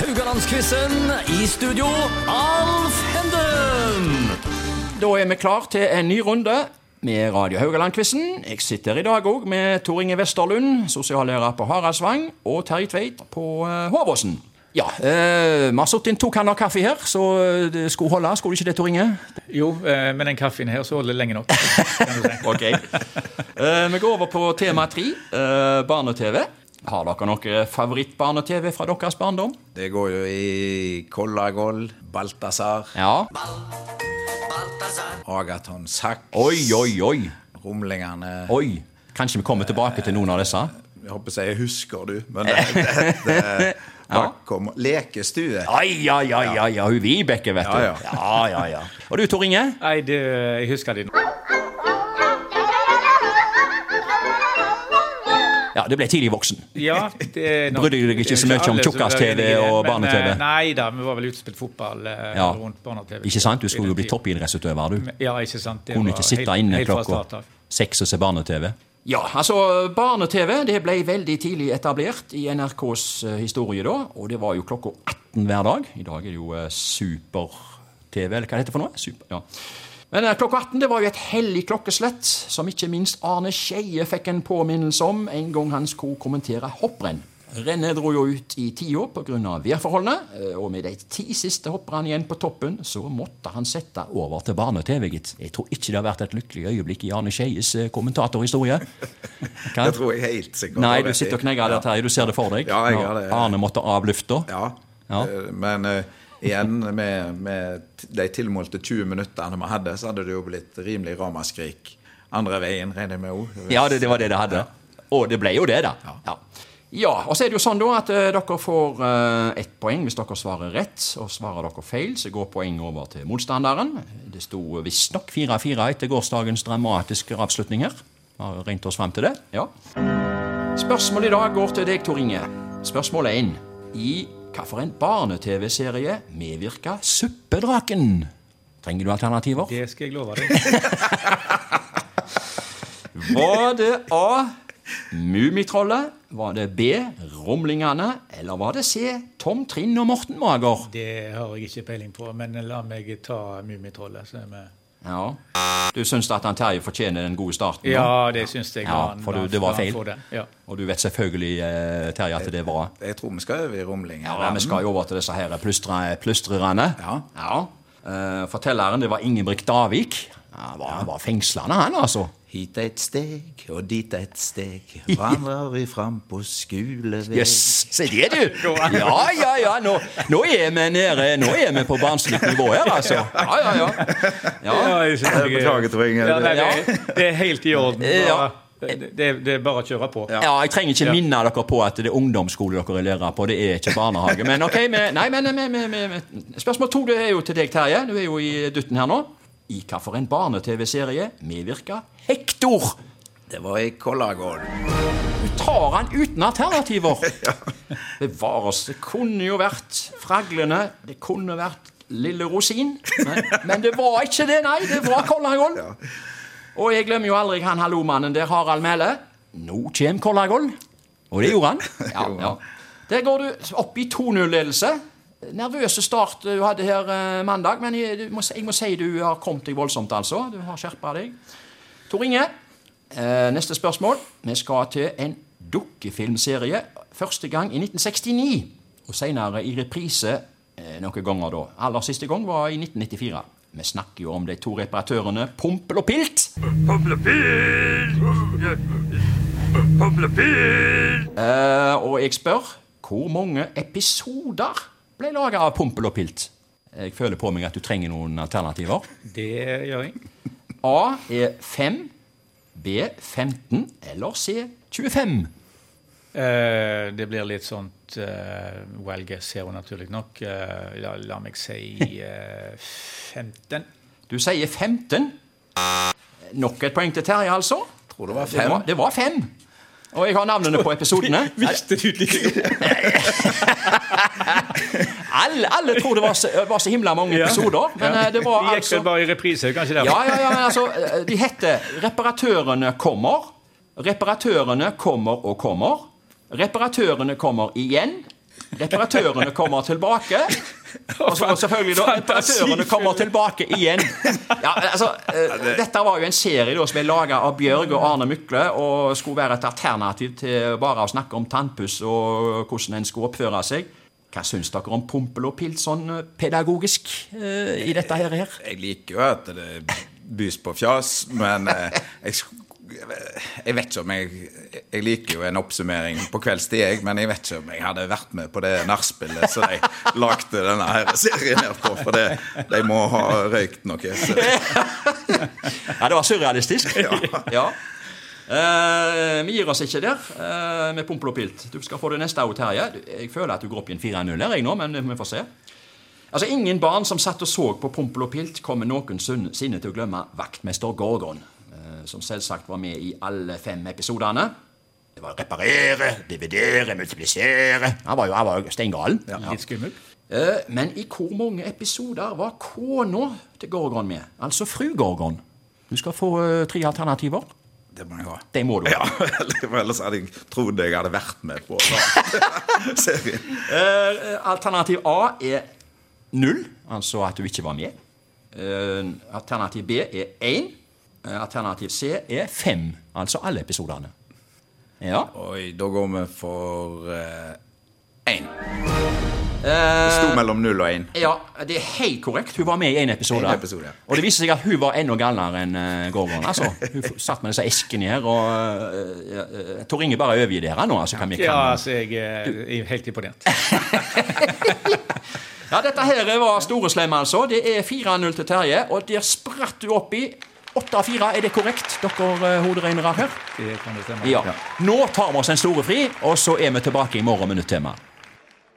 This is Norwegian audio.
Haugalandsquizen. I studio, Alf Henden. Da er vi klar til en ny runde med Radio Haugaland-quizen. Jeg sitter i dag òg med Tor Inge Westerlund, sosiallærer på Haraldsvang, og Terje Tveit på uh, Håvåsen. Ja, eh, vi har satt inn to kanner kaffe her, så det skulle holde. Skulle det ikke det, Tor Inge? Jo, eh, med den kaffen her så holder det lenge nok. Ok. Eh, vi går over på tema tre, eh, barne-TV. Har dere noe favorittbarne-TV fra deres barndom? Det går jo i Kollagol, Balthazar, Ja. Agaton Sack, Oi, oi, oi. Rumlingene Oi. Kanskje vi kommer tilbake til noen av disse? Jeg håper jeg husker du, men det, det, det, Ja. bakom, Lekestue. Ai, ai, ai, ja. ai, Vibeke, vet du. Ja, ja. ja, ja, ja. Og du, Tor Inge? Nei, du, jeg husker det nå. Ja, det ble tidlig voksen. Ja, det Brydde du deg ikke så mye om tjukkas-TV og men, barne-TV? eh, Nei da, vi var vel ute og spilte fotball eh, Ja. rundt barne-TV. Ikke sant? Du skulle jo bli toppidrettsutøver, du. Ja, ikke sant. Det Kunne var ikke sitte helt- inne klokka seks og se barne-TV. Ja, altså Barne-TV det ble veldig tidlig etablert i NRKs eh, historie da. Og det var jo klokka 18 hver dag. I dag er det jo eh, Super-TV, eller hva det heter for noe? Super, ja. Men eh, klokka 18 det var jo et hellig klokkeslett, som ikke minst Arne Skeie fikk en påminnelse om en gang han skulle kommentere hopprenn. Rennet dro jo ut i tida pga. værforholdene, eh, og med de ti siste hopperne igjen på toppen, så måtte han sette over til barne-TV, gitt. Jeg tror ikke det har vært et lykkelig øyeblikk i Arne Skeies eh, kommentatorhistorie. Hva? Det tror jeg helt sikkert. Nei, du sitter og knegger der, Terje. Du ser det for deg. Ja, jeg gjør det. Arne måtte av lufta. Ja, Ja. men eh, igjen med, med de tilmålte 20 minuttene vi hadde, så hadde det jo blitt rimelig ramaskrik andre veien, regner jeg med òg. Ja, det, det var det det hadde. Og det ble jo det, da. Ja. ja, og så er det jo sånn da at uh, dere får uh, ett poeng hvis dere svarer rett. Og svarer dere feil, så går poenget over til motstanderen. Det sto visstnok 4-4 etter gårsdagens dramatiske avslutning her. Vi har regnet oss frem til det. Ja. Spørsmålet i dag går til deg, Tor Inge. er 1. I hvilken barne-TV-serie medvirka Suppedraken? Trenger du alternativer? Det skal jeg love deg. Var det A. Mummitrollet? Var det B. Rumlingene? Eller var det C. Tom Trinn og Morten Mager? Det har jeg ikke peiling på, men la meg ta Mummitrollet. så er vi- Ja. Du syns at han Terje fortjener den gode starten? da? Ja, det syns jeg. Ja, for du- det var feil. Ja. Og du vet selvfølgelig, eh, Terje, at det var Jeg tror vi skal over i rumlingen. Ja, Vi skal jo over til disse her plystre, plystrerne. Ja. ja. Eh, fortelleren det var Ingebrigt Davik. Han var, var fengslende, han, altså. Hit et steg og dit et steg, vandrer vi fram på skolevei. Jøss, se det, du! Ja, ja, ja. Nå, nå er vi nede Nå er vi på barnslig nivå her, altså. Ja, ja, ja. ja. Beklager, Tor Inge. Ja, nei, det, det er helt i orden. Ja. Det, det, er bare å kjøre på. Ja, jeg trenger ikke Ja. minne dere på at det er ungdomsskole dere er lærer på. Det er ikke barnehage. Men ok, med, nei, men, med, med. Spørsmål to det er jo til deg, Terje. Du er jo i dutten her nå. I hvilken barne-TV-serie medvirka Hektor? Det var i Kollagål. Du tar han uten alternativer. Bevares. Det kunne jo vært Fraglene. Det kunne vært Lille Rosin. Men, men det var ikke det, nei. Det var Kollagol. Og jeg glemmer jo aldri han hallomannen der, Harald Mæle. Nå kjem Kollagål. Og det gjorde han. Ja, ja. Der går du opp i 2-0-ledelse. Nervøse start du hadde her eh, mandag, men jeg, må, si- jeg må si du har kommet deg voldsomt, altså. Du har skjerpa deg. Tor Inge, eh, neste spørsmål. Vi skal til en dukkefilmserie. Første gang i 1969, og senere i reprise eh, noen ganger da. Aller siste gang var i 1994. Vi snakker jo om de to reparatørene Pompel og Pilt. Pompel og Pilt! Pompel og Pilt! og jeg spør hvor mange episoder ble laga av Pompel og Pilt? Jeg føler på meg at du trenger noen alternativer. Det gjør jeg. A er 5, B 15 eller C 25. Uh, det blir litt sånt uh, well guess her, naturlig nok. Uh, la, la meg si eh, 15. Du sier 15. Nok et poeng til Terje, altså. Tror det var Det fem. var, det var fem. Og jeg har navnene på episodene. Visste du like Alle, alle tror det var så, var så himla mange episoder, men ja. det var De gikk altså vel bare i reprise, kanskje? Der. Ja, ja, ja, men altså, eh, de heter Reparatørene kommer. Reparatørene kommer og kommer. Reparatørene kommer igjen. Reparatørene kommer tilbake. Og så selvfølgelig da, reparatørene kommer tilbake igjen. Ja, altså, eh, dette var jo en serie da, som er laga av Bjørg og Arne Mykle, og skulle være et alternativ til bare å snakke om tannpuss og hvordan en skulle oppføre seg. Hva syns dere om Pompel og Pilt sånn eh, pedagogisk eh, i dette her? her? Jeg liker jo at det bys på fjas, men eh, jeg, jeg vet ikke om jeg Jeg liker jo en oppsummering på kveldstid, jeg, men jeg vet ikke om jeg hadde vært med på det nachspielet som de lagde denne her serien her på, for det, de må ha røykt noe. Så. Ja, det var surrealistisk. ja. ja. Eh, vi gir oss ikke der eh, med Pompel og Pilt. Du skal få det neste òg, Terje. Jeg føler at du går opp i en 4-0 her, jeg nå, men vi får se. Altså, Ingen barn som satt og så på Pompel og Pilt, kommer noensinne til å glemme vaktmester Gorgon, eh, som selvsagt var med i alle fem episodene. Det var reparere, dividere, multiplisere Han var jo, han var jo steingalen. Litt skummel. Eh, Men i hvor mange episoder var kona til Gorgon med? Altså fru Gorgon. Du skal få eh, tre alternativer. Det må jeg ha. Det må du. Ja, ellers hadde jeg trodd jeg hadde vært med på serien. Eh, alternativ A er null, altså at du ikke var med. Eh, alternativ B er én. Eh, alternativ C er fem, altså alle episodene. Ja. Oi, da går vi for én. Eh, det sto mellom null og én. Ja, det er helt korrekt. Hun var med i én episode. En episode, ja. Og det viste seg at hun var enda gallere enn uh, Gorgon. Altså. Hun satt med disse eskene her, og uh, uh, Tor Inge bare overgi dere nå. Altså, hva vi Ja, altså, jeg eh, er helt imponert. Ja, dette her var store slem, altså. Det er 4-0 til Terje, og der spratt du opp i 8-4. Er det korrekt, dere hoderegnere her? Det kan det stemme. Ja. Nå tar vi oss en store fri, og så er vi tilbake i morgen med nytt tema.